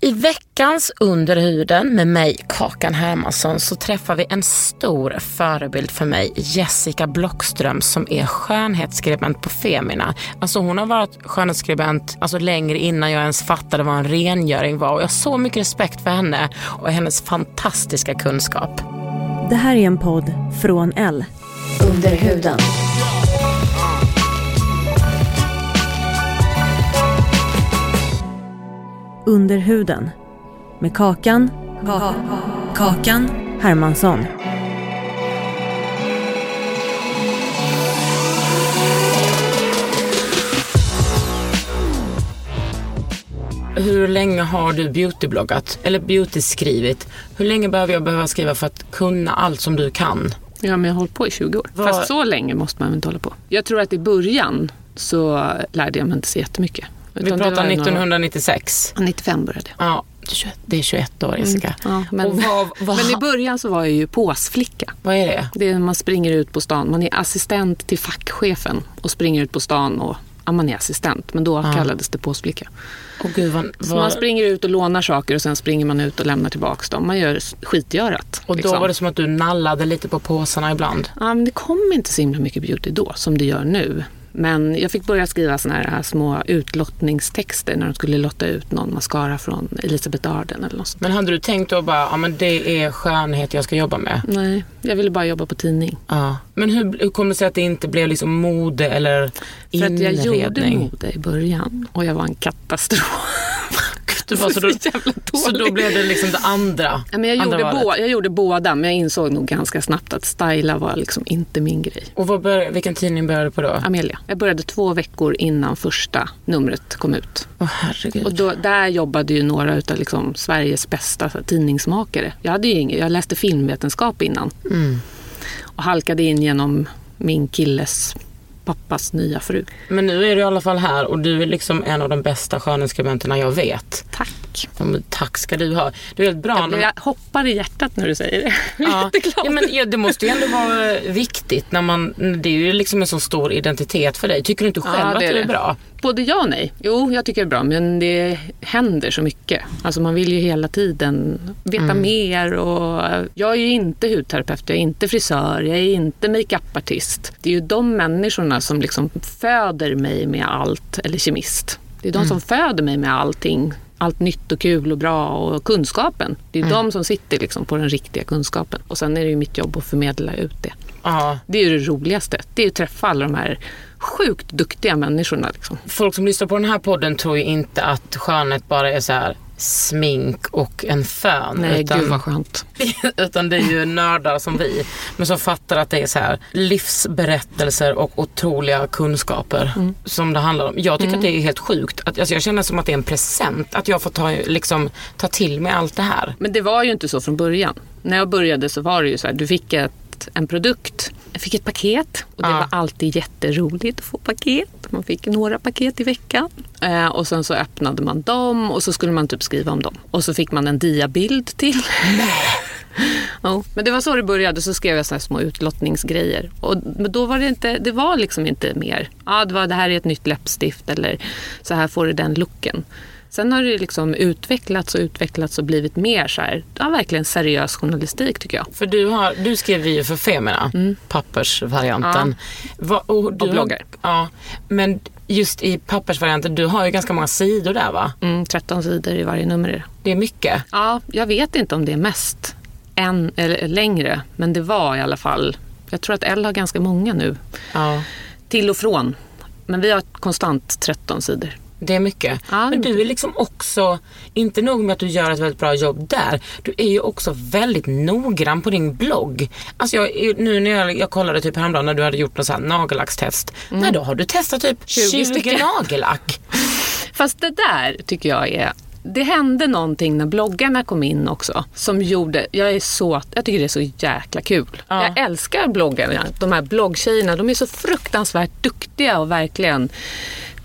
I veckans Under huden med mig, Kakan Hermansson, så träffar vi en stor förebild för mig, Jessica Blockström, som är skönhetsskribent på Femina. Alltså hon har varit skönhetsskribent alltså längre innan jag ens fattade vad en rengöring var och jag har så mycket respekt för henne och hennes fantastiska kunskap. Det här är en podd från L. Under Under huden. Med Kakan. Kakan Hermansson. Hur länge har du beautybloggat? Eller beautyskrivit? Hur länge behöver jag behöva skriva för att kunna allt som du kan? Ja, men jag har hållit på i 20 år. Vad- Fast så länge måste man väl inte hålla på. Jag tror att i början så lärde jag mig inte så jättemycket. Vi pratar var ju några- 1996. 95 började jag. Ja, det är 21 det är 21 år Jessica. Ja, men, vad, vad, men i början så var jag ju påsflicka. vad är det? Det är när man springer ut på stan. Man är assistent till fackchefen och springer ut på stan och ja, man är assistent. Men då kallades det påsflicka. Åh gud, vad, Så vad, man springer ut och lånar saker och sen springer man ut och lämnar tillbaka dem. Man gör skitgörat. och då liksom. var det som att du nallade lite på påsarna ibland. Ja, men det kom inte så himla mycket beauty då som det gör nu. Men jag fick börja skriva såna här små utlottningstexter när de skulle lotta ut någon mascara från Elisabeth Arden eller något sånt. Men hade du tänkt då bara, ja men det är skönhet jag ska jobba med? Nej, jag ville bara jobba på tidning. Ja. Men hur, hur kommer det sig att det inte blev liksom mode eller För att jag gjorde inredning? mode i början och jag var en katastrof. Du bara, så, då, Så då blev det liksom det andra. Ja, men jag, andra gjorde bå- jag gjorde båda men jag insåg nog ganska snabbt att styla var liksom inte min grej. Och vad bör, vilken tidning började du på då? Amelia. Jag började två veckor innan första numret kom ut. Åh herregud. Och då, där jobbade ju några av liksom Sveriges bästa tidningsmakare. Jag, hade ju ingen, jag läste filmvetenskap innan. Och halkade in genom min killes pappas nya fru. Men nu är du i alla fall här och du är liksom en av de bästa skönhetsskribenterna jag vet. Tack. Men tack ska du ha. Du är helt bra. Jag, jag hoppar i hjärtat när du säger det. Ja. Ja, men ja, det måste ju ändå vara viktigt när man, det är ju liksom en så stor identitet för dig. Tycker du inte själv Ja, att det är du är det. bra? Både ja och nej. Jo, jag tycker det är bra, men det händer så mycket. Alltså man vill ju hela tiden veta Mm. mer. Och jag är ju inte hudterapeut, jag är inte frisör, jag är inte makeupartist. Det är ju de människorna som liksom föder mig med allt, eller kemist. Det är de Mm. som föder mig med allting. Allt nytt och kul och bra och kunskapen. Det är Mm. de som sitter liksom på den riktiga kunskapen. Och sen är det ju mitt jobb att förmedla ut det. Ja. Det är ju det roligaste. Det är ju att träffa alla de här sjukt duktiga människorna. Liksom. Folk som lyssnar på den här podden tror ju inte att skönhet bara är så här smink och en fön. Nej, utan, gud vad skönt. utan det är ju nördar som vi. Men som fattar att det är så här livsberättelser och otroliga kunskaper Mm. som det handlar om. Jag tycker att det är helt sjukt. Att, alltså jag känner som att det är en present att jag får ta, liksom, ta till mig allt det här. Men det var ju inte så från början. När jag började så var det ju så här, du fick ett, en produkt. Jag fick ett paket och det Ja. var alltid jätteroligt att få paket. Man fick några paket i veckan. Eh, och sen så öppnade man dem och så skulle man typ skriva om dem. Och så fick man en diabild till. Jo, men det var så det började. Så skrev jag såna små utlottningsgrejer. Och, men då var det inte, det var liksom inte mer. Ja, det var det här är ett nytt läppstift eller så här får du den looken. Sen har det liksom utvecklats och utvecklats och blivit mer så här, ja, verkligen seriös journalistik tycker jag. För du, har, du skriver ju för Femina, pappersvarianten. Va, och, Och bloggar. Ja, men just i pappersvarianten, du har ju ganska många sidor där va? Mm, 13 sidor i varje nummer det. Det är mycket. Ja, jag vet inte om det är mest än eller längre, men det var i alla fall. Jag tror att L har ganska många nu. Ja. Till och från. Men vi har konstant 13 sidor. Det är mycket. Ja, Men du är liksom också, inte nog med att du gör ett väldigt bra jobb där, du är ju också väldigt noggrann på din blogg. Alltså jag, nu när jag, jag kollade typ häromdagen när du hade gjort något så här nagellackstest. Nej, då har du testat typ 20, 20 stycken stycken. nagellack. Fast det där tycker jag är... Det hände någonting när bloggarna kom in också som gjorde... Jag, är så, jag tycker det är så jäkla kul. Ja. Jag älskar bloggarna. De här bloggtjejerna. De är så fruktansvärt duktiga och verkligen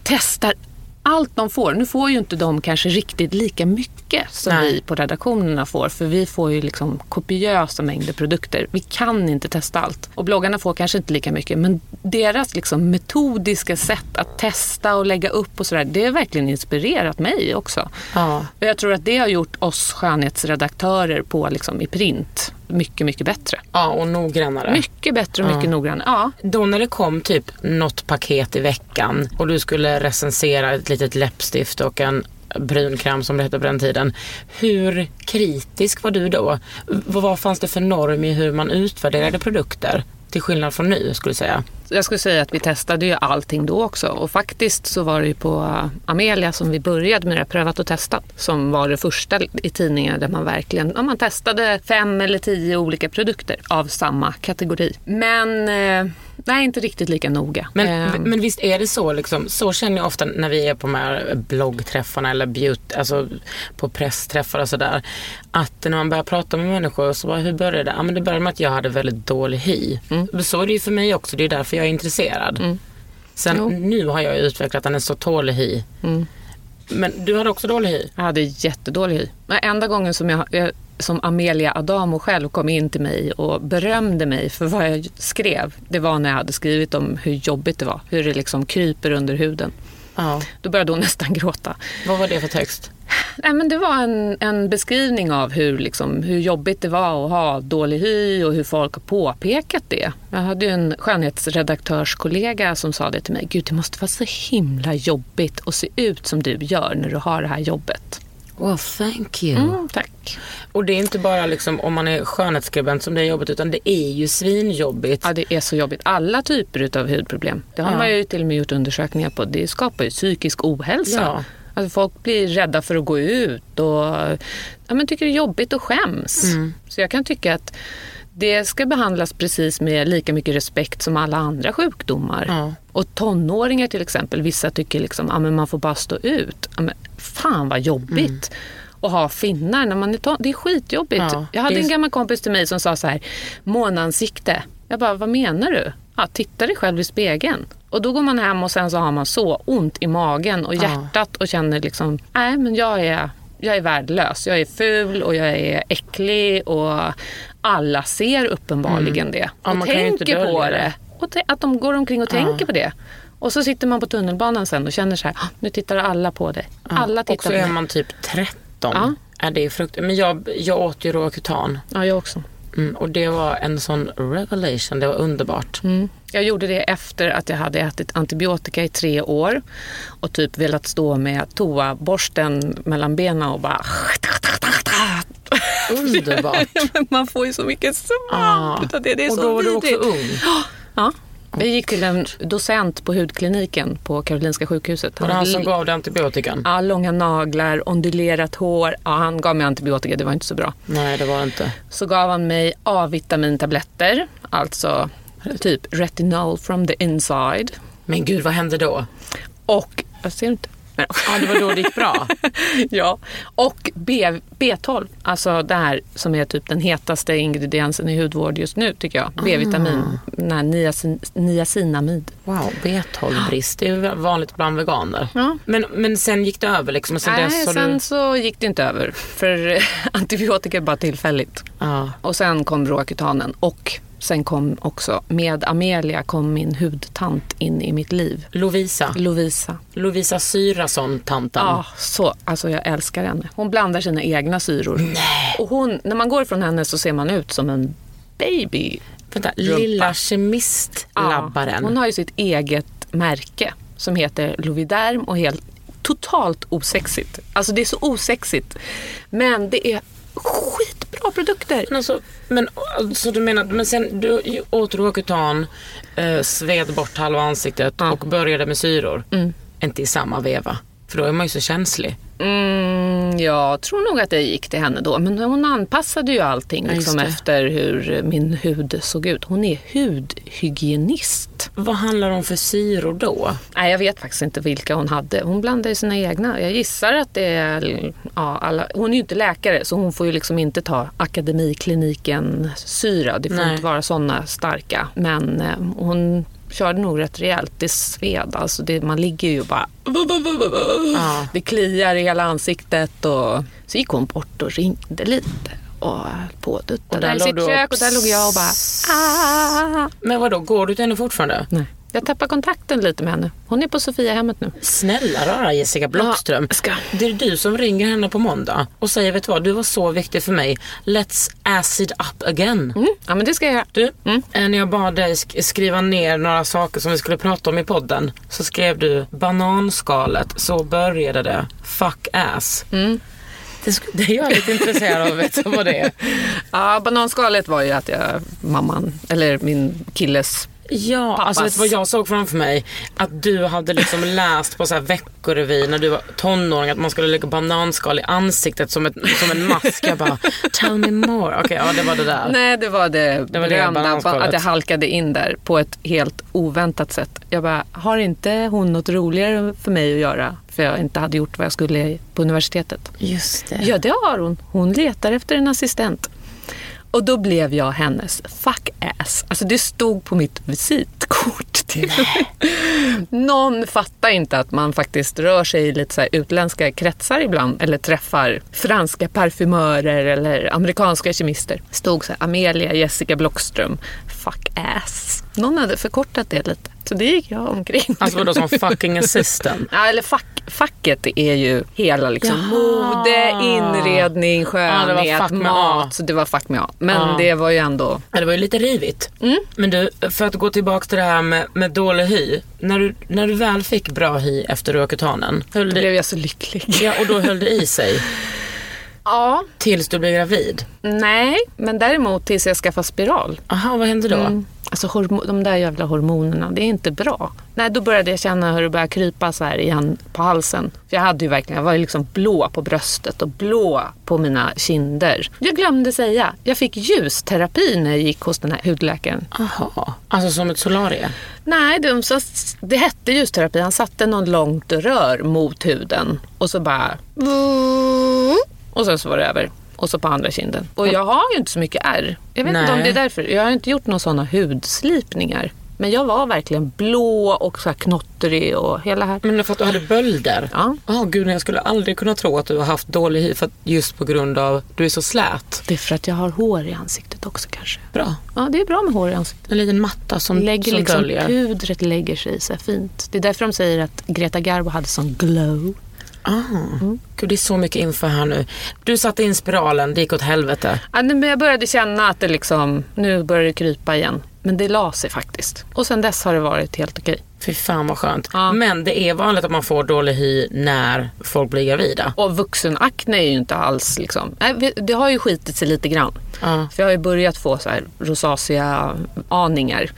testar allt de får. Nu får ju inte de kanske riktigt lika mycket som Nej. vi på redaktionerna får. För vi får ju liksom kopiösa mängder produkter. Vi kan inte testa allt. Och bloggarna får kanske inte lika mycket. Men deras liksom metodiska sätt att testa och lägga upp och sådär. Det har verkligen inspirerat mig också. Ja. Och jag tror att det har gjort oss skönhetsredaktörer på liksom i print mycket, mycket bättre. Ja, och noggrannare. Mycket bättre och mycket noggrannare. Ja. Då när det kom typ något paket i veckan och du skulle recensera ett litet läppstift och en brunkräm som det hette på den tiden. Hur kritisk var du då? Vad fanns det för norm i hur man utvärderade produkter? Till skillnad från nu skulle jag säga. Jag skulle säga att vi testade ju allting då också. Och faktiskt så var det ju på Amelia som vi började med det här prövat och testat. Som var det första i tidningen där man verkligen ja, man testade fem eller tio olika produkter av samma kategori. Men eh, nej, inte riktigt lika noga. Men, Eh, men visst är det så, liksom, så känner jag ofta när vi är på de här bloggträffarna eller beauty, alltså på pressträffar och sådär. Att när man börjar prata med människor så bara, hur började det? Ja men det började med att jag hade väldigt dålig hy. Mm. Så är det ju för mig också, det är därför jag är intresserad. Sen Jo. Mm. nu har jag utvecklat en så tålig hy. Men du hade också dålig hy? Jag hade jättedålig hy. Men enda gången som, jag, jag, som Amelia Adamo själv kom in till mig och berömde mig för vad jag skrev, det var när jag hade skrivit om hur jobbigt det var. Hur det liksom kryper under huden. Ja. Då började hon nästan gråta. Vad var det för text? Nej, men det var en, en beskrivning av hur, liksom, hur jobbigt det var att ha dålig hy och hur folk har påpekat det. Jag hade ju en skönhetsredaktörskollega som sa det till mig. Gud, det måste vara så himla jobbigt att se ut som du gör när du har det här jobbet. Well, thank you. Mm, tack. Och det är inte bara liksom om man är skönhetsskribent som det är jobbigt utan det är ju svinjobbigt. Ja, det är så jobbigt. Alla typer av hudproblem. Det har Ja. man ju till och med gjort undersökningar på. Det skapar ju psykisk ohälsa. Ja. Alltså folk blir rädda för att gå ut och ja, men tycker det är jobbigt och skäms. Mm. Så jag kan tycka att det ska behandlas precis med lika mycket respekt som alla andra sjukdomar. Ja. Och tonåringar till exempel, vissa tycker liksom att man får bara stå ut. Ja, men fan vad jobbigt. att ha finnar när man är ton- Det är skitjobbigt. Mm. Ja, jag hade är- en gammal kompis till mig som sa så här, månansikte. Jag bara, vad menar du? Ja, titta dig själv i spegeln. Och då går man hem och sen så har man så ont i magen och Ja. hjärtat och känner liksom, nej men jag är, jag är värdelös. Jag är ful och jag är äcklig och alla ser uppenbarligen det. Mm. Ja, och inte tänker på det. det. Och att de går omkring och tänker på det. Och så sitter man på tunnelbanan sen och känner så här, "Ah, nu tittar alla på dig. Alla och tittar så på är man typ 13. Ja. Ja. det är frukt. Men jag, jag åt ju Roacutan. Ja, jag också. Mm, och det var en sån revelation. Det var underbart. Mm. Jag gjorde det efter att jag hade ätit antibiotika i tre år och typ velat stå med toaborsten mellan benen och bara... Underbart. Man får ju så mycket svamp Ah. det. Det är och så då var du också ung. Ja. Jag gick till en docent på hudkliniken på Karolinska sjukhuset. Han hade som gav dig antibiotikan? Ja, långa naglar, ondulerat hår. Ja, han gav mig antibiotika, det var inte så bra. Nej, det var inte. Så gav han mig A-vitamintabletter, alltså typ retinol from the inside. Men gud, vad hände då? Och, jag ser inte. Ja, det var då det gick bra. ja. Och B, B12, alltså det här som är typ den hetaste ingrediensen i hudvård just nu tycker jag. B-vitamin, den här niacin, niacinamid. Wow, B12-brist. Det är vanligt bland veganer. Ja. Men, men sen gick det över liksom? Sen Nej, dess sen du... så gick det inte över. För antibiotika är bara tillfälligt. Ja. Och sen kom Roaccutanen och sen kom också, med Amelia kom min hudtant in i mitt liv. Lovisa. Lovisa. Lovisa Syrason-tanten. Ja, så, alltså jag älskar henne. Hon blandar sina egna syror. Och hon, när man går ifrån henne så ser man ut som en baby. Vänta, Rumpa. lilla Ja, kemistlabbaren. hon har ju sitt eget märke. som heter Loviderm och helt totalt osexigt. Alltså det är så osexigt. Men det är skitbra produkter. Men, alltså, men så du menar, men sen du åt Roacutan, eh, sved bort halva ansiktet och började med syror. Inte i samma veva. För då är man ju så känslig. Mm, jag tror nog att det gick till henne då. Men hon anpassade ju allting Ja, liksom, det. efter hur min hud såg ut. Hon är hudhygienist. Vad handlar det om för syror då? Nej, jag vet faktiskt inte vilka hon hade. Hon blandade ju sina egna. Jag gissar att det är... Ja, alla, hon är ju inte läkare så hon får ju liksom inte ta akademikliniken-syra. Det får Nej. inte vara såna starka. Men eh, hon körde nog rätt rejält. Det sved. Alltså det, man ligger ju bara... Ja. Det kliar i hela ansiktet. Och... Så gick hon bort och ringde lite. Och höll på och där i låg sitt du och kök. Och där låg jag och bara... Ah. Men vad då går du till henne fortfarande? Nej. Jag tappar kontakten lite med henne. Hon är på Sofiahemmet nu. Snälla rara Jessica Blockström. Ja, ska. Det är du som ringer henne på måndag och säger vet du vad, du var så viktig för mig. Let's acid up again. Mm. Ja, men det ska jag göra. Du, eh, när jag bad dig sk- skriva ner några saker som vi skulle prata om i podden så skrev du bananskalet, så började det. Fuck ass. Det, sk- det är jag lite intresserad av att veta vad det är. Ja, bananskalet var ju att jag, mamman, eller min killes Ja, Pappas. alltså vad jag såg framför mig? Att du hade liksom läst på så här veckorevy när du var tonåring att man skulle lägga bananskal i ansiktet som, ett, som en mask. Jag bara, tell me more. Okej, ja det var det där. Nej, det var det, Det var det berömda, att jag halkade in där på ett helt oväntat sätt. Jag bara, har inte hon något roligare för mig att göra? För jag inte hade gjort vad jag skulle på universitetet. Just det. Ja, det har hon. Hon letar efter en assistent. Och då blev jag hennes fuck ass. Alltså det stod på mitt visitkort till. Någon fattar inte att man faktiskt rör sig i lite så utländska kretsar ibland. Eller träffar franska parfymörer eller amerikanska kemister. Stod så här, Amelia Jessica Blockström, fuck ass. Någon hade förkortat det lite. Så det gick jag omkring. Alltså vadå som fucking assistant? Ja, eller fack, facket är ju hela liksom Jaha. mode, inredning, Ja, skönhet, det var fuck med A. mat. Så det var fuck med A. Men Ja. det var ju ändå... Ja, det var ju lite rivigt. Men du, för att gå tillbaka till det här med, med dålig hy. När du, när du väl fick bra hy efter Roacuttanen, höll Då det, blev jag så lycklig. ja, och då höll det i sig Ja, tills du blev gravid. nej, men däremot tills jag skaffade spiral. Aha, vad hände då? Mm. Alltså de där jävla hormonerna, det är inte bra. Nej, då började jag känna hur det började krypa så här igen på halsen. För jag hade ju verkligen, jag var ju liksom blå på bröstet och blå på mina kinder. Jag glömde säga, jag fick ljusterapi när jag gick hos den här hudläkaren. Aha. Alltså som ett solarie? Nej, det, så, det hette ljusterapi. Han satte någon långt rör mot huden och så bara... Och sen så var det över. Och så på andra kinden. Och jag har ju inte så mycket ärr. Jag vet inte om Nej. det är därför. Jag har inte gjort några sådana hudslipningar. Men jag var verkligen blå och så här knottrig och hela här. Men för att du hade bölder? Ja. Ja, gud, jag skulle aldrig kunna tro att du har haft dålig hy för att just på grund av du är så slät. Det är för att jag har hår i ansiktet också kanske. Bra. Ja, det är bra med hår i ansiktet. En liten matta som, lägger som liksom, döljer. pudret lägger sig så här fint. Det är därför de säger att Greta Garbo hade sån glow. Ah. Gud, det är så mycket info här nu. Du satte in spiralen, det gick åt helvete. Ja, men jag började känna att det liksom, nu börjar det krypa igen. Men det la sig faktiskt. Och sen dess har det varit helt okej. Fy fan vad skönt. Ja. Men det är vanligt att man får dålig hy när folk blir gravida. Och vuxenakne är ju inte alls liksom, nej, det har ju skitit sig lite grann. Ja. För jag har ju börjat få så här rosacea aningar.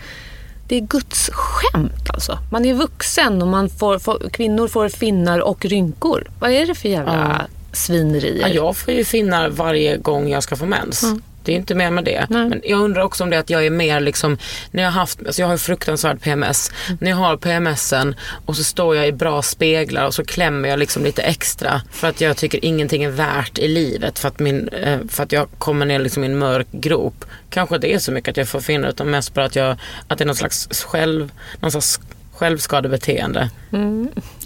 Det är Guds skämt alltså. Man är vuxen och man får, får, kvinnor får finnar och rynkor. Vad är det för jävla svinerier? Ja, jag får ju finnar varje gång jag ska få mens. Det är inte mer med det. Nej. Men jag undrar också om det att jag är mer liksom, när jag har haft, alltså jag har fruktansvärd PMS. När jag har PMSen och så står jag i bra speglar och så klämmer jag liksom lite extra för att jag tycker ingenting är värt i livet för att, min, eh, för att jag kommer ner liksom i en mörk grop. Kanske det är så mycket att jag får finnar utan mest bara att, jag, att det är någon slags själv, någon slags självskadebeteende.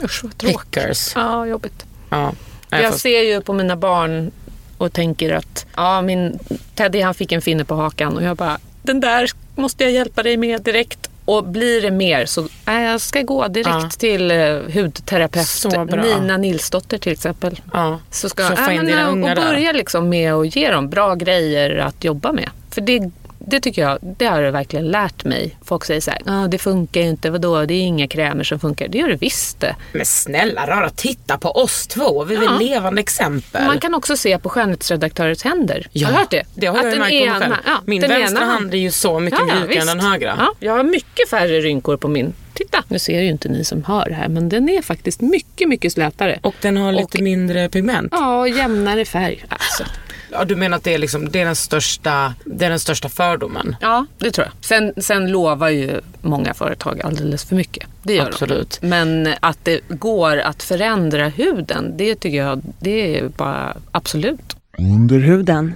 Usch vad tråkigt. Pickers. Ja, jobbigt. Ja. Jag fast- ser ju på mina barn och tänker att ja, min Teddy han fick en finne på hakan och jag bara den där måste jag hjälpa dig med direkt. Och blir det mer så nej, jag ska gå direkt Ja. till uh, hudterapeut. Nina Nilsdotter till exempel. Ja. Så ska Så få ja, in men, dina och börja liksom med att ge dem bra grejer att jobba med. För det, det tycker jag, det har det verkligen lärt mig. Folk säger så här, ah, det funkar ju inte, vadå, det är inga krämer som funkar. Det gör det visst det. Men snälla rara, titta på oss två. Vi är Ja. levande exempel. Man kan också se på skönhetsredaktörers händer. Ja, Har du hört det? Det har Att jag märkt på mig ena- själv. ja, Min vänstra ena hand är ju så mycket mjukare än den högra. Ja, jag har mycket färre rynkor på min. Titta! Nu ser ju inte ni som hör här, men den är faktiskt mycket, mycket slätare. Och den har lite Och- mindre pigment. Ja, jämnare färg. Alltså. Ja, du menar att det är, liksom, det är, den, största, det är den största fördomen? Ja, det tror jag. Sen, sen lovar ju många företag alldeles för mycket. Det gör Absolut. de. Men att det går att förändra huden, det tycker jag, det är bara absolut. Under huden.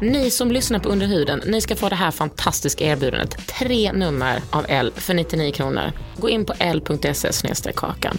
Ni som lyssnar på Under huden, ni ska få det här fantastiska erbjudandet. Tre nummer av L för 99 kronor. Gå in på l.se kakan.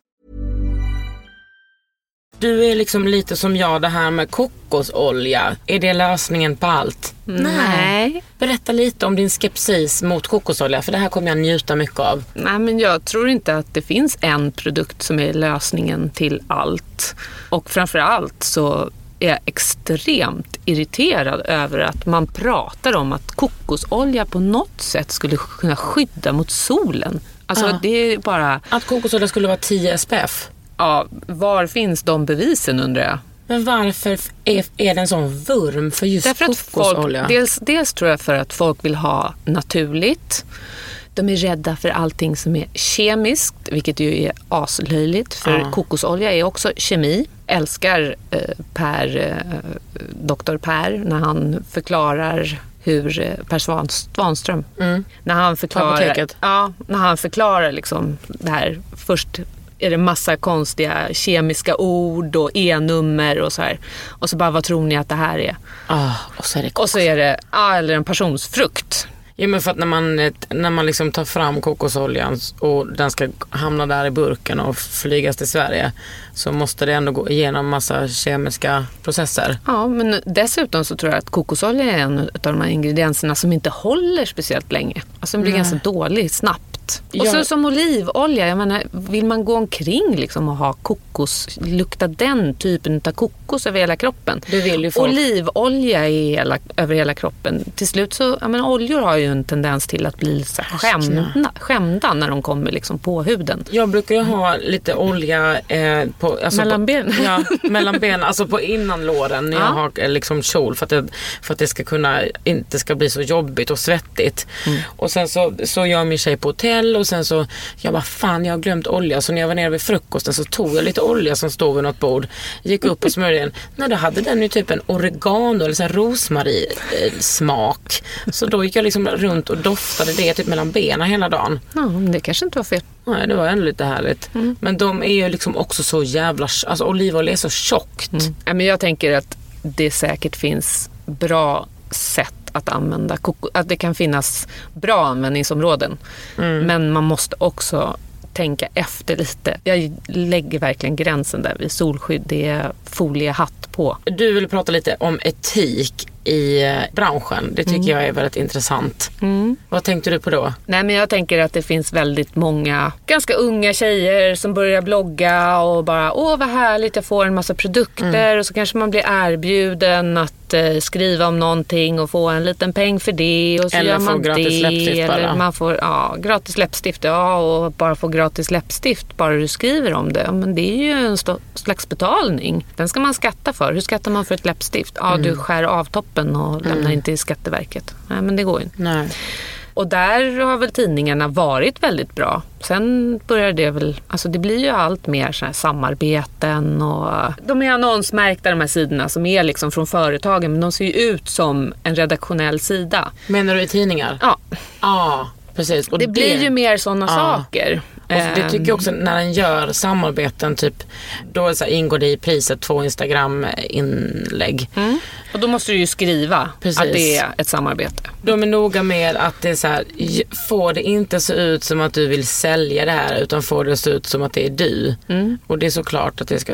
Du är liksom lite som jag, det här med kokosolja. Är det lösningen på allt? Nej. Berätta lite om din skepsis mot kokosolja, för det här kommer jag njuta mycket av. Nej, men jag tror inte att det finns en produkt som är lösningen till allt. Och framför allt så är jag extremt irriterad över att man pratar om att kokosolja på något sätt skulle kunna skydda mot solen. Alltså Ja. det är bara, Att kokosolja skulle vara 10 SPF. Ja, var finns de bevisen undrar jag? Men varför är, är det en sån vurm för just Därför att kokosolja? folk, dels, dels tror jag för att folk vill ha naturligt. De är rädda för allting som är kemiskt, vilket ju är aslöjligt. För Ja. kokosolja är också kemi. Älskar eh, Per, eh, Dr. Per, när han förklarar hur eh, Per Svan, Svanström, när han förklarar, apoteket. ja, när han förklarar liksom det här. Först är det massa konstiga kemiska ord och e-nummer och så här. Och så bara, vad tror ni att det här är? Ah, och så är det Och så är det, ja, eller en passionsfrukt. Ja men för att när man, när man liksom tar fram kokosoljan och den ska hamna där i burken och flygas till Sverige så måste det ändå gå igenom massa kemiska processer. Ja, men dessutom så tror jag att kokosolja är en av de här ingredienserna som inte håller speciellt länge. Alltså den blir ganska dålig snabbt. Och Ja. så som olivolja, jag menar, vill man gå omkring liksom och ha kokos, lukta den typen av kokos över hela kroppen. Det vill ju folk. Olivolja i hela, över hela kroppen. Till slut så, jag menar, oljor har ju en tendens till att bli så skämda, skämda när de kommer liksom på huden. Jag brukar ju ha lite olja eh, på, alltså Mellan benen. Ja, mellan benen, alltså på innanlåren när jag Ja. har eh, liksom kjol för att, det, för att det ska kunna, inte ska bli så jobbigt och svettigt. Mm. Och sen så, så gör min tjej på hotell och sen så, jag bara fan jag har glömt olja. Så när jag var nere vid frukosten så tog jag lite olja som stod vid något bord. Gick upp och smörjde den. Nej då hade den ju typ en oregano eller så här rosmarin eh, smak. Så då gick jag liksom runt och doftade det typ mellan benen hela dagen. Ja, det kanske inte var fel. Nej, det var ändå lite härligt. Men de är ju liksom också så jävla... Alltså olivolja är så tjockt. Ja, men jag tänker att det säkert finns bra sätt att använda att det kan finnas bra användningsområden. Men man måste också tänka efter lite. Jag lägger verkligen gränsen där vid solskydd. Det är foliehatt på. Du vill prata lite om etik i eh, branschen. Det tycker jag är väldigt intressant. Vad tänkte du på då? Nej, men jag tänker att det finns väldigt många ganska unga tjejer som börjar blogga och bara åh vad härligt jag får en massa produkter och så kanske man blir erbjuden att eh, skriva om någonting och få en liten peng för det och så Eller gör få man gratis det. läppstift bara. eller man får ja, gratis läppstift ja och bara få gratis läppstift bara du skriver om det. Men det är ju en slags betalning. Den ska man skatta för. Hur skattar man för ett läppstift? Ja, du skär av toppen och lämnar in till Skatteverket. Nej, men det går ju inte. Nej. Och där har väl tidningarna varit väldigt bra. Sen börjar det väl, alltså det blir ju allt mer så här samarbeten och de är annonsmärkta de här sidorna som är liksom från företagen men de ser ju ut som en redaktionell sida. Menar du i tidningar? Ja, Ja, precis. Och det blir ju mer sådana Ja. saker. Det tycker jag också när den gör samarbeten, typ, då så här, ingår det i priset två Instagram-inlägg. Mm. Och då måste du ju skriva Precis. att det är ett samarbete. De är noga med att det är så här, får det inte se ut som att du vill sälja det här utan får det se ut som att det är du. Mm. Och det är såklart att det ska,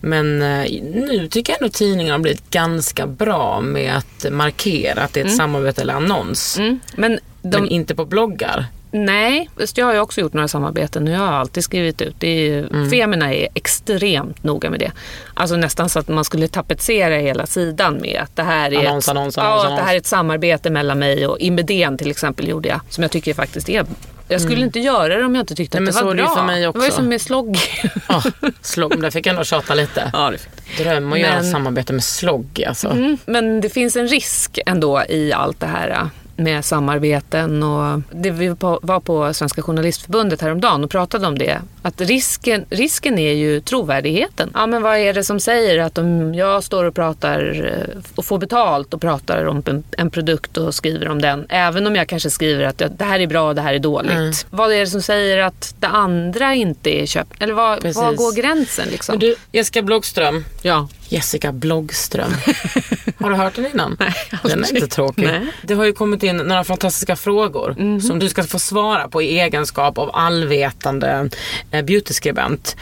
men eh, nu tycker jag ändå tidningarna har blivit ganska bra med att markera att det är ett samarbete eller annons. Mm. Men de, Men inte på bloggar. Nej, jag har ju också gjort några samarbeten och jag har alltid skrivit ut. Det är ju, Mm. Femina är extremt noga med det. Alltså nästan så att man skulle tapetsera hela sidan med att det här är, Annons, ett, annons, ja, annons, att det här är ett samarbete mellan mig och Imbedén till exempel gjorde jag. Som jag tycker faktiskt är jag skulle inte göra det om jag inte tyckte Mm. Nej, att det var bra. det för mig Det var ju också. som med slogg. Ja, slog, där fick jag ändå tjata lite. ja, det fick Dröm att göra Men- samarbete med slogg alltså. Mm, men det finns en risk ändå i allt det här med samarbeten och det vi var på, var Svenska Journalistförbundet häromdagen och pratade om det. Att risken, risken är ju trovärdigheten. Ja men vad är det som säger att om jag står och pratar eh, och får betalt och pratar om en, en produkt och skriver om den, även om jag kanske skriver att det här är bra och det här är dåligt. Mm. Vad är det som säger att det andra inte är köpt? Eller vad, vad går gränsen liksom? Men du, Jessica Bloggström. ja. Jessica Bloggström. Har du hört den innan? Nej, Den är inte tråkig. Nej. Det har ju kommit in några fantastiska frågor som du ska få svara på i egenskap av allvetande eh, beautyskribent.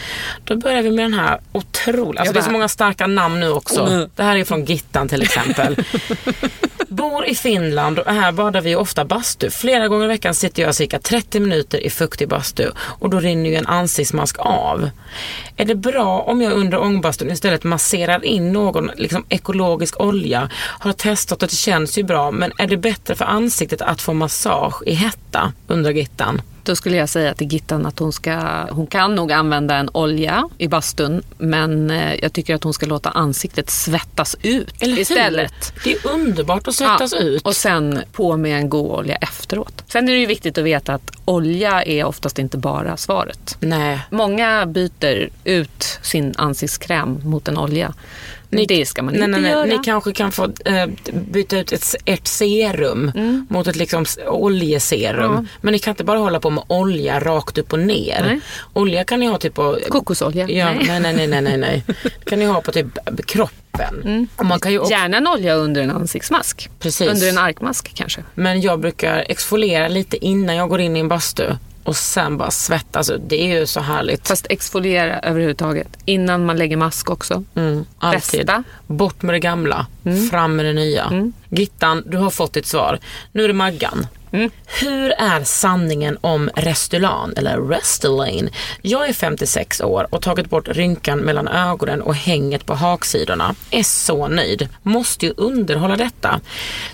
Då börjar vi med den här otroliga, alltså det är så många starka namn nu också. Mm. Det här är från Gittan till exempel. Bor i Finland och här badar vi ofta bastu. Flera gånger i veckan sitter jag cirka 30 minuter i fuktig bastu och då rinner ju en ansiktsmask av. Är det bra om jag under ångbastun istället masserar in någon liksom, ekologisk olja? Har testat och det känns ju bra men är det bättre för ansiktet att få massage i hetta? Undrar Gittan. Då skulle jag säga till Gittan att hon, ska, hon kan nog använda en olja i bastun men eh, jag tycker att hon ska låta ansiktet svettas ut Eller hur? istället. Det är underbart att svettas Ja, ut. Och sen på med en god olja efteråt. Sen är det ju viktigt att veta att olja är oftast inte bara svaret. Nej. Många byter ut sin ansiktskräm mot en olja. Men det ska man nej, inte nej, göra. Ni kanske kan få eh, byta ut ett, ert serum mot ett liksom oljeserum. Ja. Men ni kan inte bara hålla på med olja rakt upp och ner. Nej. Olja kan ni ha typ på... Kokosolja? Ja, Nej. nej, nej, nej, nej, kan ni ha på typ kroppen. Och man kan ju också, Gärna en olja under en ansiktsmask. Precis. Under en arkmask kanske. men jag brukar exfoliera lite innan jag går in i en bastu. Och sen bara svettas ut. Det är ju så härligt. Fast exfoliera överhuvudtaget. Innan man lägger mask också. Mm, alltid. Testa. Bort med det gamla, fram med det nya. Gittan, du har fått ditt svar. Nu är det Maggan. Hur är sanningen om Restylane, eller Restylane? Jag är 56 år och tagit bort rynkan mellan ögonen och hänget på haksidorna. Är så nöjd. Måste ju underhålla detta.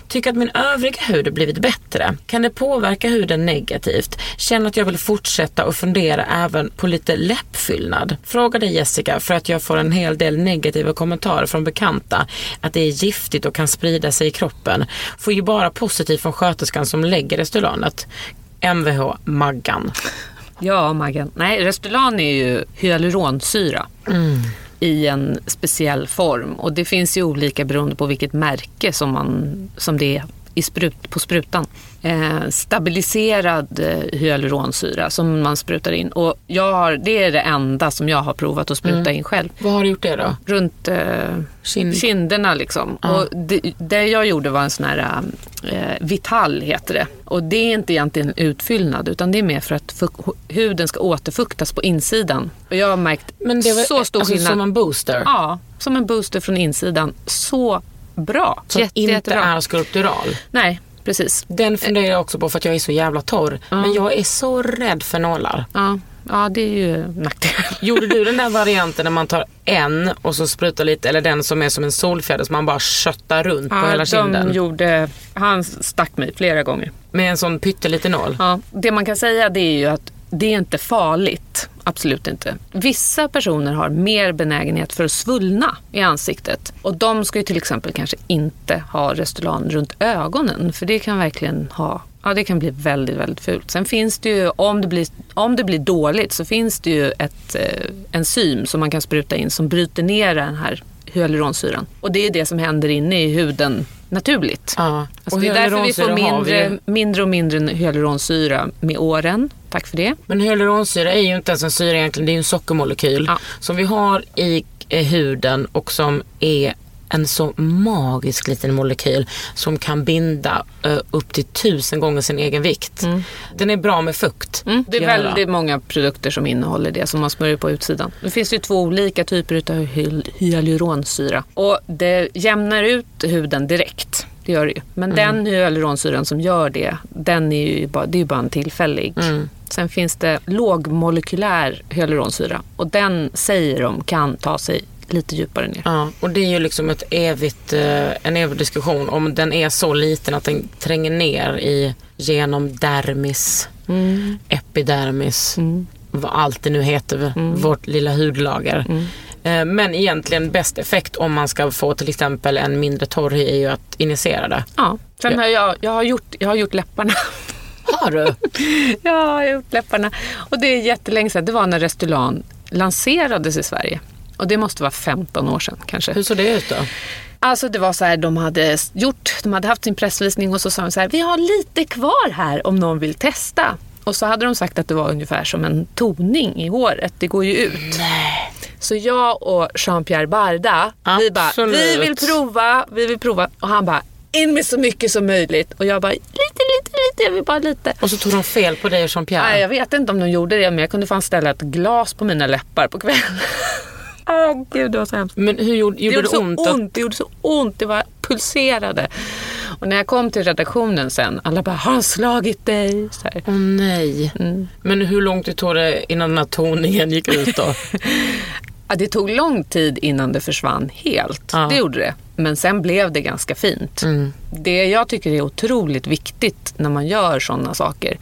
Tycker att min övriga hud blivit bättre. Kan det påverka huden negativt? Känner att jag vill fortsätta och fundera även på lite läppfyllnad. Fråga dig Jessica för att jag får en hel del negativa kommentarer från bekanta att det är giftigt och kan sprida sig i kroppen. Får ju bara positivt från sköterskan som lägger Restylanet. Mvh Maggan. Ja, Maggan. Nej, Restylane är ju hyaluronsyra i en speciell form. Och det finns ju olika beroende på vilket märke som, man, som det är i sprut, på sprutan. Eh, stabiliserad eh, hyaluronsyra som man sprutar in. Och jag har, det är det enda som jag har provat att spruta in själv. Vad har du gjort det då? Runt eh, Kind. kinderna liksom. Och det, det jag gjorde var en sån här eh, Vital heter det. Och det är inte egentligen utfyllnad utan det är mer för att huden ska återfuktas på insidan. Och jag har märkt Men det var så stor alltså, skillnad. som en booster? Ja, som en booster från insidan. Så bra. Som Jätte, inte jättebra. är skulptural? Nej, precis. Den funderar jag också på för att jag är så jävla torr. Men jag är så rädd för nålar. Ja, ja det är ju nackdel. Gjorde du den där varianten när man tar en och så sprutar lite, eller den som är som en solfjäder som man bara köttar runt på hela kinden? de gjorde, han stack mig flera gånger. Med en sån pytteliten nål? Ja, det man kan säga det är ju att det är inte farligt. Absolut inte. Vissa personer har mer benägenhet för att svullna i ansiktet. Och de ska ju till exempel kanske inte ha Restylane runt ögonen. För det kan verkligen ha Ja, det kan bli väldigt, väldigt fult. Sen finns det ju, om det blir, om det blir dåligt så finns det ju ett eh, enzym som man kan spruta in som bryter ner den här hyaluronsyran. Och det är det som händer inne i huden naturligt. Ja. Alltså det är därför vi får har vi mindre, mindre och mindre hyaluronsyra med åren. Tack för det. Men hyaluronsyra är ju inte ens en syra egentligen, det är ju en sockermolekyl Ja. som vi har i huden och som är en så magisk liten molekyl som kan binda eh, upp till tusen gånger sin egen vikt. Den är bra med fukt. Mm. Det är Göra. väldigt många produkter som innehåller det som man smörjer på utsidan. Det finns ju två olika typer av hy- hyaluronsyra. Och det jämnar ut huden direkt. Det gör det ju. Men den hyaluronsyran som gör det, den är ju bara, det är ju bara en tillfällig. Sen finns det lågmolekylär hyaluronsyra och den säger de kan ta sig lite djupare ner. Ja, och det är ju liksom ett evigt, eh, en evig diskussion om den är så liten att den tränger ner i genom dermis, epidermis, vad allt det nu heter, vårt lilla hudlager. Eh, Men egentligen bäst effekt om man ska få till exempel en mindre torr hy är ju att injicera det. Ja. Sen har jag, jag, har gjort, jag har gjort läpparna. Har du? Ja, jag har gjort läpparna. Och det är jättelänge sedan. Det var när Restylane lanserades i Sverige. Och det måste vara 15 år sedan kanske. Hur såg det ut då? Alltså det var så här, de hade gjort, de hade haft sin pressvisning och så sa de så här, vi har lite kvar här om någon vill testa. Och så hade de sagt att det var ungefär som en toning i håret, det går ju ut. Så jag och Jean-Pierre Barda, vi bara, vi vill prova, vi vill prova. Och han bara, in med så mycket som möjligt. Och jag bara, lite, lite, lite, jag vill bara lite. Och så tog de fel på dig och Jean-Pierre. Nej, jag vet inte om de gjorde det, men jag kunde fan ställa ett glas på mina läppar på kvällen. Åh gud, det var så hemskt. Men hur gjorde, Det gjorde det så ont? ont, att- det gjorde så ont, det var pulserade. Och när jag kom till redaktionen sen, alla bara, har han slagit dig? Så här. Åh nej. Mm. Men hur långt tog det innan den här toningen gick ut då? Ja, det tog lång tid innan det försvann helt. Ja. Det gjorde det. Men sen blev det ganska fint. Det jag tycker är otroligt viktigt när man gör sådana saker,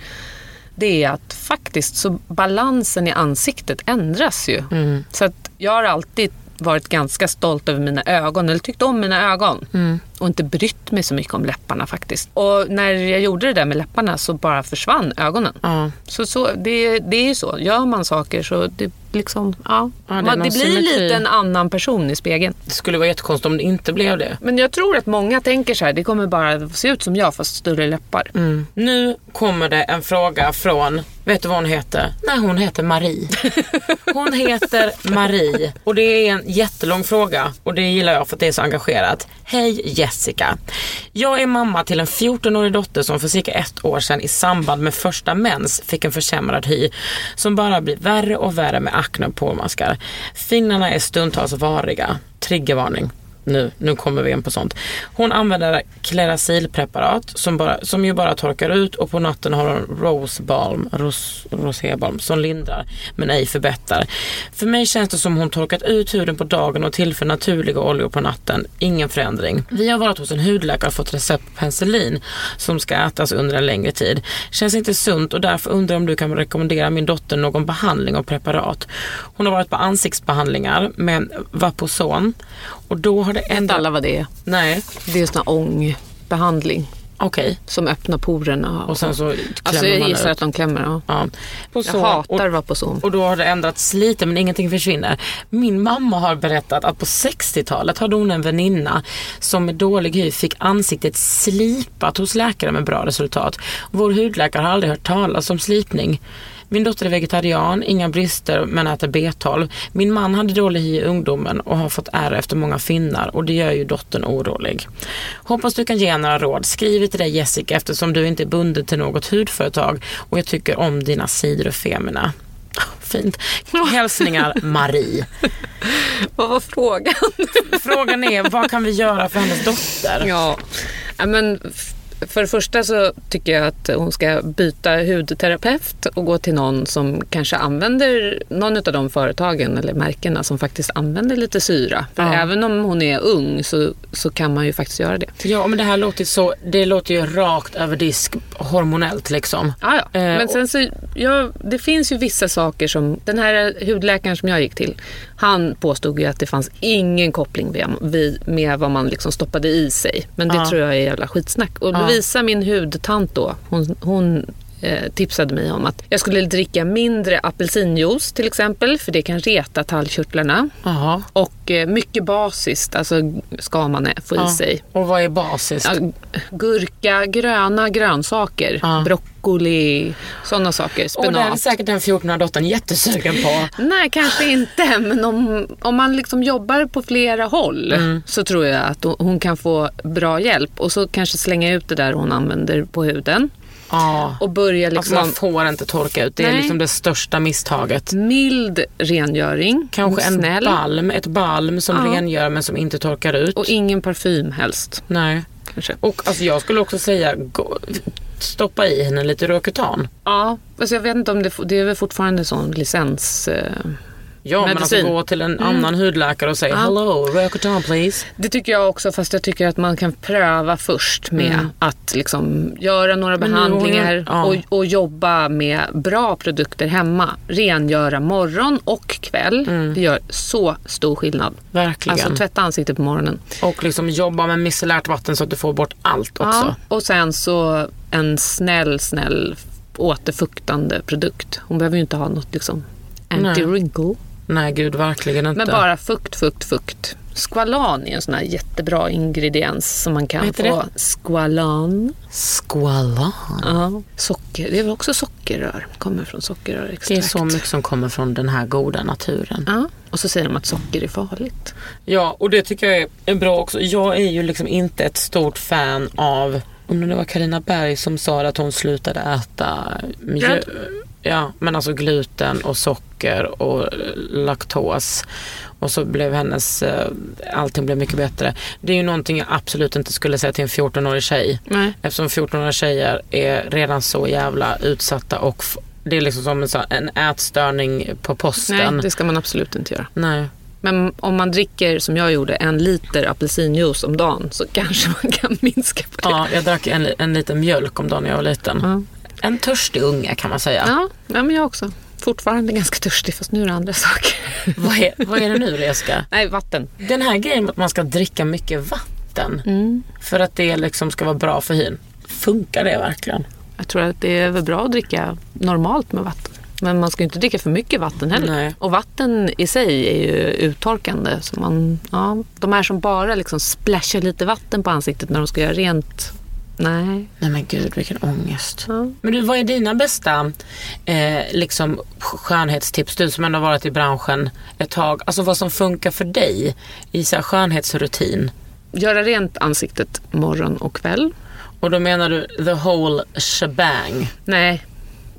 det är att faktiskt så balansen i ansiktet ändras ju. Så att jag har alltid varit ganska stolt över mina ögon, eller tyckt om mina ögon. Mm. Och inte brytt mig så mycket om läpparna faktiskt. Och när jag gjorde det där med läpparna så bara försvann ögonen. Ja. Så, så det, det är ju så. Gör man saker så det liksom, ja. Ja, det man, det blir symmetri. lite en annan person i spegeln. Det skulle vara jättekonstigt om det inte blev det. Men jag tror att många tänker så här, det kommer bara se ut som jag fast större läppar. Nu kommer det en fråga från, vet du vad hon heter? Nej, hon heter Marie. Hon heter Marie och det är en jättelång fråga och det gillar jag för att det är så engagerat. Hej Jessica. Jag är mamma till en 14-årig dotter som för cirka ett år sedan i samband med första mens fick en försämrad hy som bara blir värre och värre med akne och påmaskar. Finnarna är stundtals variga. Triggervarning. Nu, nu kommer vi in på sånt. Hon använder Cleracil preparat som, bara, som ju bara torkar ut och på natten har hon rosebalm, ros, rosébalm som lindrar men ej förbättrar. För mig känns det som hon torkat ut huden på dagen och tillför naturliga oljor på natten. Ingen förändring. Vi har varit hos en hudläkare och fått recept på penicillin som ska ätas under en längre tid. Känns inte sunt och därför undrar om du kan rekommendera min dotter någon behandling och preparat. Hon har varit på ansiktsbehandlingar med Vaposon och då har det Vet ändrat... alla vad det är? Nej, Det är sån här ångbehandling okej. som öppnar porerna. Och sen så klämmer Alltså jag gissar att de klämmer, ja. Ja. På Jag så- hatar och, Vaposon. och då har det ändrats lite men ingenting försvinner. Min mamma har berättat att på 60-talet hade hon en väninna som med dålig hy fick ansiktet slipat hos läkare med bra resultat. Vår hudläkare har aldrig hört talas om slipning. Min dotter är vegetarian, inga brister men äter B12. Min man hade dålig hy i ungdomen och har fått ärr efter många finnar och det gör ju dottern orolig. Hoppas du kan ge några råd. Skriv till dig Jessica eftersom du inte är bunden till något hudföretag och jag tycker om dina sidor och Femina. Fint. Hälsningar Marie. Vad var frågan? Frågan är vad kan vi göra för hennes dotter? Ja, men för det första så tycker jag att hon ska byta hudterapeut och gå till någon som kanske använder någon av de företagen eller märkena som faktiskt använder lite syra. För Ja. även om hon är ung så, så kan man ju faktiskt göra det. Ja men det här låter så, det låter ju rakt över disk hormonellt liksom. Ja, ja. Eh, Men sen så jag, det finns ju vissa saker som, den här hudläkaren som jag gick till, han påstod ju att det fanns ingen koppling med, med vad man liksom stoppade i sig. Men det Ja. tror jag är jävla skitsnack. Och Visa min hudtant då, hon, hon eh, tipsade mig om att jag skulle dricka mindre apelsinjuice till exempel, för det kan reta talgkörtlarna. Jaha. Och eh, mycket basiskt, alltså ska man få i Ja. sig. Och vad är basiskt? Ja, gurka, gröna grönsaker, Ja. broccoli, sådana saker. och det är Spenat. säkert den 14 dottern jättesugen på. Nej, kanske inte. Men om, om man liksom jobbar på flera håll Mm. så tror jag att hon kan få bra hjälp. Och så kanske slänga ut det där hon använder på huden. Ja. Och börja Alltså liksom... man får inte torka ut. Det är Nej. liksom det största misstaget. Mild rengöring. Kanske en snäll. balm, ett balm som Ja. rengör men som inte torkar ut. Och ingen parfym helst. Nej. Kanske. Och alltså, jag skulle också säga gå, stoppa i henne lite Roacutan. Ja, alltså jag vet inte om det, det är väl fortfarande sån licens... Eh, Ja, men alltså Medicin. gå till en annan hudläkare och säga hello, Roacutan please. Det tycker jag också, fast jag tycker att man kan pröva först med att liksom göra några Men nu- behandlingar ja. och, och jobba med bra produkter hemma. Rengöra morgon och kväll. Det gör så stor skillnad. Verkligen. Alltså tvätta ansiktet på morgonen. Och liksom jobba med micellärt vatten så att du får bort allt också. Ja, och sen så en snäll, snäll återfuktande produkt. Hon behöver ju inte ha något liksom anti-wrinkle. Nej gud, verkligen inte. Men bara fukt, fukt, fukt. Squalan är en sån här jättebra ingrediens som man kan få. Squalan. Squalan. Ja. Socker. Det är väl också sockerrör. Kommer från sockerrörextrakt. Det är så mycket som kommer från den här goda naturen. Ja. Och så säger de att socker är farligt. Ja, och det tycker jag är- bra också. Jag är ju liksom inte ett stort fan av, om det var Karina Berg som sa att hon slutade äta mjö- Bröd. Ja, men alltså gluten och socker och laktos. Och så blev hennes, eh, allting blev mycket bättre. Det är ju någonting jag absolut inte skulle säga till en 14-årig tjej. Nej. Eftersom 14-åriga tjejer är redan så jävla utsatta och det är liksom som en, ätstörning på posten. Nej, det ska man absolut inte göra. Nej. Men om man dricker, som jag gjorde, en liter apelsinjuice om dagen så kanske man kan minska på det. Ja, jag drack en, en liten mjölk om dagen när jag var liten. Ja. En törstig unge kan man säga. Ja, ja, men jag också. Fortfarande ganska törstig, fast nu är det andra saker. Vad, är, vad är det nu Reska? Nej, vatten. Den här grejen att man ska dricka mycket vatten Mm. för att det liksom ska vara bra för hyn. Funkar det verkligen? Jag tror att det är väl bra att dricka normalt med vatten. Men man ska ju inte dricka för mycket vatten heller. Nej. Och vatten i sig är ju uttorkande. Så man, ja, de här som bara liksom splashar lite vatten på ansiktet när de ska göra rent. Nej. Nej men gud vilken ångest. Ja. Men du, vad är dina bästa eh, liksom, skönhetstips? Du som ändå har varit i branschen ett tag. Alltså vad som funkar för dig i så här, skönhetsrutin. Göra rent ansiktet morgon och kväll. Och då menar du the whole shebang. Nej,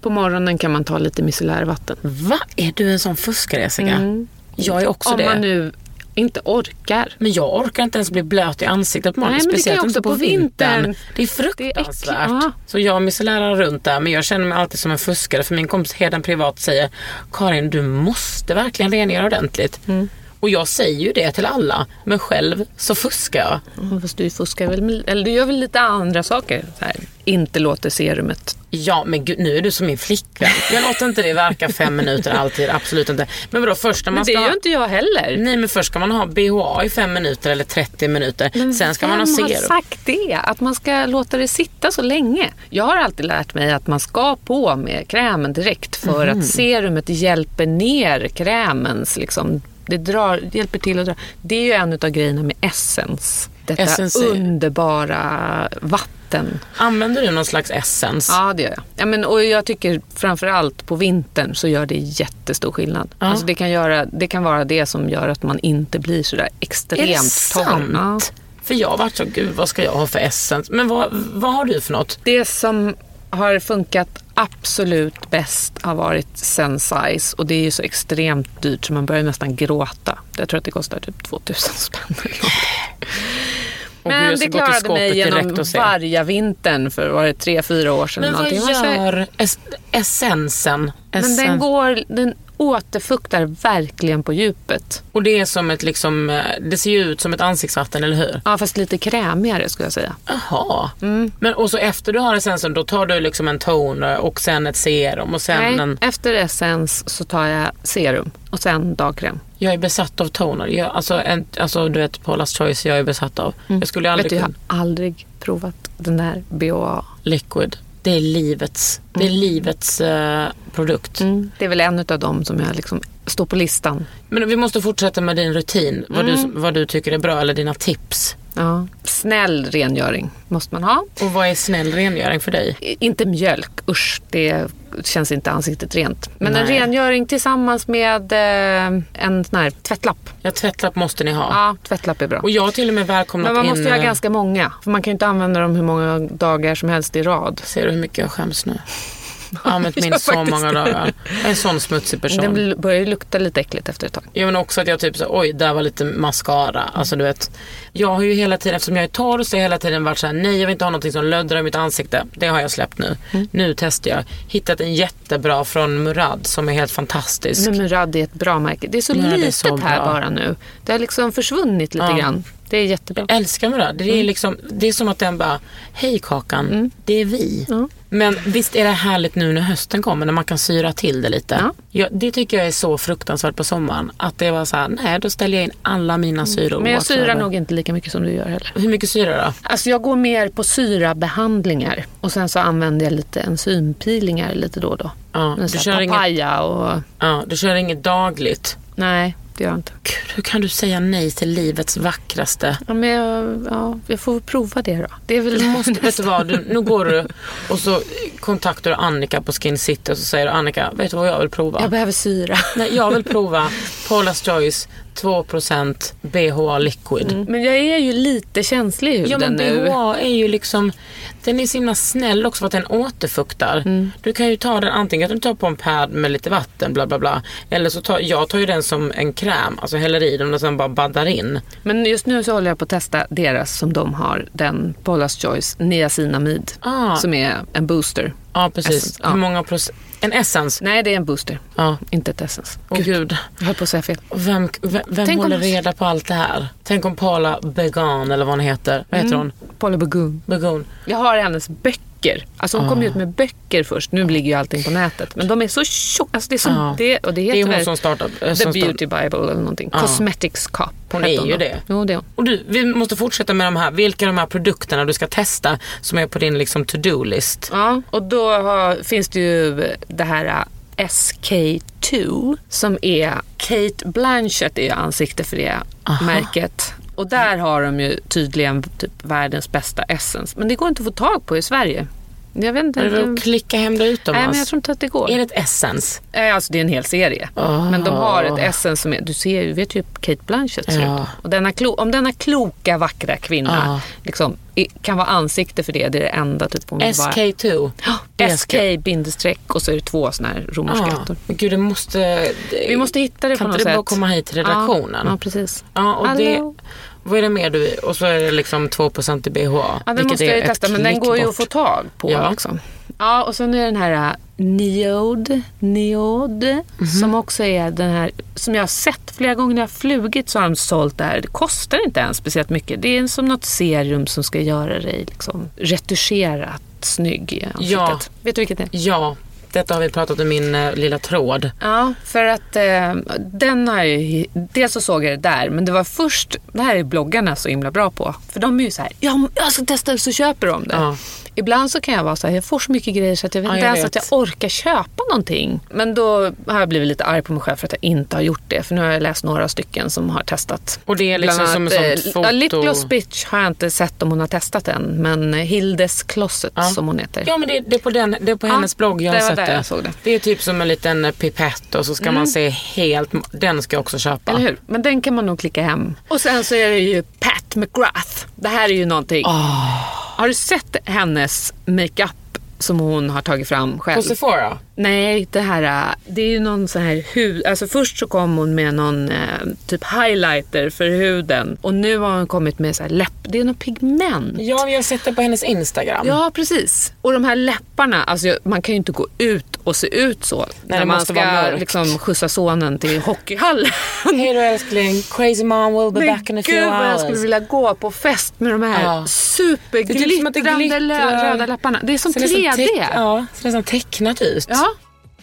på morgonen kan man ta lite micellärvatten. Va? Är du en sån fuskare Jessica? Jag är också Om det. man nu inte orkar. Men jag orkar inte ens bli blöt i ansiktet på morgonen. Speciellt inte på på vintern. vintern. Det är Det är fruktansvärt. så jag micellärar runt där men jag känner mig alltid som en fuskare för min kompis Heden Privat säger Karin du måste verkligen rengöra ordentligt. Mm. Och jag säger ju det till alla men själv så fuskar jag. Mm, Fast du fuskar väl, eller du gör väl lite andra saker. Här, inte låter serumet Ja men gud, nu är du som min flickvän. Jag låter inte det verka fem minuter alltid, absolut inte. Men vadå först när man Men det ska gör inte jag heller. Nej men först ska man ha BHA i fem minuter eller 30 minuter. Sen ska man ha Vem serum. har sagt det? Att man ska låta det sitta så länge? Jag har alltid lärt mig att man ska på med krämen direkt för Mhm. att serumet hjälper ner krämens liksom, det drar, hjälper till att dra. Det är ju en av grejerna med Essence. Detta Essence underbara vatten. Använder du någon slags essens? Ja, det gör jag. Ja, men, och jag tycker framförallt på vintern så gör det jättestor skillnad. Ja. Alltså det, kan göra, det kan vara det som gör att man inte blir så där extremt Är det torr. sant? Ja. För jag har varit så, gud vad ska jag ha för essens? Men vad, vad har du för något? Det som har funkat absolut bäst har varit Sensize och det är ju så extremt dyrt så man börjar nästan gråta. Jag tror att det kostar typ 2000 spänn. eller gud, Men det klarade mig genom varje vintern för var det tre, fyra år sedan. Men eller vad gör es- essensen? Men den går, den återfuktar verkligen på djupet. Och det är som ett liksom, eh, det ser ju ut som ett ansiktsvatten, eller hur? Ja, fast lite krämigare skulle jag säga. Jaha. Men och så efter du har essensen, då tar du liksom en toner och sen ett serum och sen Nej, en... efter essens så tar jag serum och sen dagkräm. Jag är besatt av toner. Jag, alltså, en, alltså du vet Paula's Choice jag är besatt av. Jag skulle Vet aldrig du, jag har aldrig provat den där BHA. Liquid. Det är livets, det är livets eh, produkt. Mm. Det är väl en av dem som jag liksom står på listan. Men vi måste fortsätta med din rutin. Vad, Mm. du, vad du tycker är bra eller dina tips. Ja. Snäll rengöring måste man ha. Och vad är snäll rengöring för dig? Inte mjölk, usch, det känns inte ansiktet rent. Men en Nej. rengöring tillsammans med eh, en sån här tvättlapp. Ja, tvättlapp måste ni ha. Ja, tvättlapp är bra. Och jag har till och med välkomnat Men man in... måste ju ha eh, ganska många. För man kan ju inte använda dem hur många dagar som helst i rad. Ser du hur mycket jag skäms nu? Använt min så många dagar. Jag är en sån smutsig person. Den börjar ju lukta lite äckligt efter ett tag. Ja men också att jag typ så oj där var lite mascara. Alltså du vet. Jag har ju hela tiden, eftersom jag är torr så har jag hela tiden varit så här: nej jag vill inte ha någonting som löddrar i mitt ansikte. Det har jag släppt nu. Mm. Nu testar jag. Hittat en jättebra från Murad som är helt fantastisk. Men Murad är ett bra märke. Det är så Murad är litet så här bara nu. Det har liksom försvunnit lite Ja. grann. Det är jättebra. Jag älskar Murad. Det är, Mm. liksom, det är som att den bara, hej Kakan, det är vi. Men visst är det härligt nu när hösten kommer när man kan syra till det lite. Ja. Ja, det tycker jag är så fruktansvärt på sommaren. Att det var så här, nej då ställer jag in alla mina syror. Men jag syrar nog inte lika mycket som du gör heller. Hur mycket syra då? Alltså jag går mer på syrabehandlingar. Och sen så använder jag lite enzympeelingar lite då och då. Ja, du kör här inget- papaya och... Ja, du kör inget dagligt. Nej, gör jag inte. Gud, hur kan du säga nej till livets vackraste? Ja, men jag, ja, jag får prova det då. Det är väl... Du måste, vet du vad, du, nu går du och så kontaktar du Annika på Skin City och så säger du Annika, vet du vad jag vill prova? Jag behöver syra. Nej, jag vill prova Paula's Choice 2% BHA liquid. Men jag är ju lite känslig i huden Ja men nu. BHA är ju liksom, den är så himla snäll också för att den återfuktar. Mm. Du kan ju ta den antingen att du tar på en pad med lite vatten bla bla bla. Eller så tar, jag tar ju den som en kräm, alltså häller i den och sen bara baddar in. Men just nu så håller jag på att testa deras som de har, den Paula's Choice niacinamid. Ah. Som är en booster. Ja precis. Essence, ja. Hur många procent? En essence? Nej, det är en booster. Ja. Inte ett essence. Åh gud. Jag höll på att säga fel. Vem, vem, vem Tänk om- håller reda på allt det här? Tänk om Paula Began eller vad hon heter. Vad heter hon? Paula Bagoon. Begon. Jag har hennes böcker. Alltså hon Ah. kom ju ut med böcker först. Nu ligger ju allting på nätet. Men de är så tjocka. Alltså det är som det, och det Det heter är hon som startar. eh, The som Beauty Bible eller någonting. Ja. Cosmetics Cup. Hon är ju det. Jo, det är hon. Och du, vi måste fortsätta med de här. Vilka är de här produkterna du ska testa som är på din liksom to-do-list? Ja, och då har, finns det ju det här äh, SK2 som är Kate Blanchett är ansikte för det märket. Och där har de ju tydligen typ världens bästa essence. Men det går inte att få tag på i Sverige. Jag vet inte. Är det att klicka hem det Nej, utomlands? men jag tror inte att det går. Är det ett essence? Eh, Alltså det är en hel serie. Oh. Men de har ett essence som är, du ser ju, vet ju Kate Blanchett ser Ja. ut. Och denna klo, om denna kloka, vackra kvinna Ja. liksom, kan vara ansikte för det, det är det enda typ vill vara. SK2. Ja, Det SK bindestreck och så är det två såna här romerska Ja. ettor. Men gud, det måste... Det, Vi måste hitta det kan på något inte det sätt. bara komma hit till redaktionen? Ja, ja precis. Ja, och det, Hallå? Vad är det mer du... Och så är det liksom 2% i BHA. Ja, den måste jag ju testa, men den går ju att få tag på. Ja. Liksom. Ja, och sen är den här uh, Neode, Neode Mhm. som också är den här, som jag har sett flera gånger när jag har flugit så har de sålt det här. Det kostar inte ens speciellt mycket. Det är som något serum som ska göra dig liksom retuscherat snygg i ansiktet. Ja. Vet du vilket det är? Ja, detta har vi pratat om i min eh, lilla tråd. Ja, för att eh, den har ju, dels så såg jag det där, men det var först, det här är bloggarna så himla bra på. För de är ju så här, ja, jag ska testa så köper de det. Ja. Ibland så kan jag vara så här, jag får så mycket grejer så att jag vet Ja, inte jag ens vet. att jag orkar köpa någonting. Men då har jag blivit lite arg på mig själv för att jag inte har gjort det. För nu har jag läst några stycken som har testat. Och det är liksom Bland som ett eh, sånt foto... Ja, Lip Gloss Bitch har jag inte sett om hon har testat än. Men Hildes Closet Ja. som hon heter. Ja men det, det är på, den, det är på Ja, hennes blogg jag har sett det. jag såg det. Det är typ som en liten eh, pipett och så ska man se helt... Den ska jag också köpa. Eller hur? Men den kan man nog klicka hem. Och sen så är det ju Pat McGrath. Det här är ju någonting. Har du sett hennes makeup? Som hon har tagit fram själv? På Sephora? Nej, det här äh, det är ju någon sån här hud... Alltså först så kom hon med någon eh, typ highlighter för huden. Och nu har hon kommit med så här läpp... Det är någon pigment. Ja, vi har sett det på hennes Instagram. Ja, precis. Och de här läpparna, alltså jag- man kan ju inte gå ut att se ut så. när det man ska liksom, skjutsa sonen till hockeyhallen. Hej då älskling, crazy mom will be back in a few Gud vad jag hours. skulle vilja gå på fest med de här är superglittrande typ röda lapparna. Det är som Ser nästan 3D. teck- Ja, ser nästan tecknat ut. Ja.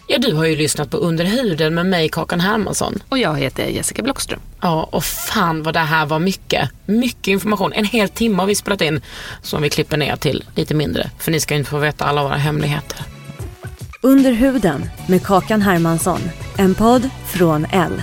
Ja, du har ju lyssnat på Under huden med mig, Kakan Hermansson. Och jag heter Jessica Blockström. Ja, och fan vad det här var mycket. Mycket information. En hel timme har vi spelat in som vi klipper ner till lite mindre. För ni ska inte få veta alla våra hemligheter. Under huden med Kakan Hermansson. En podd från L.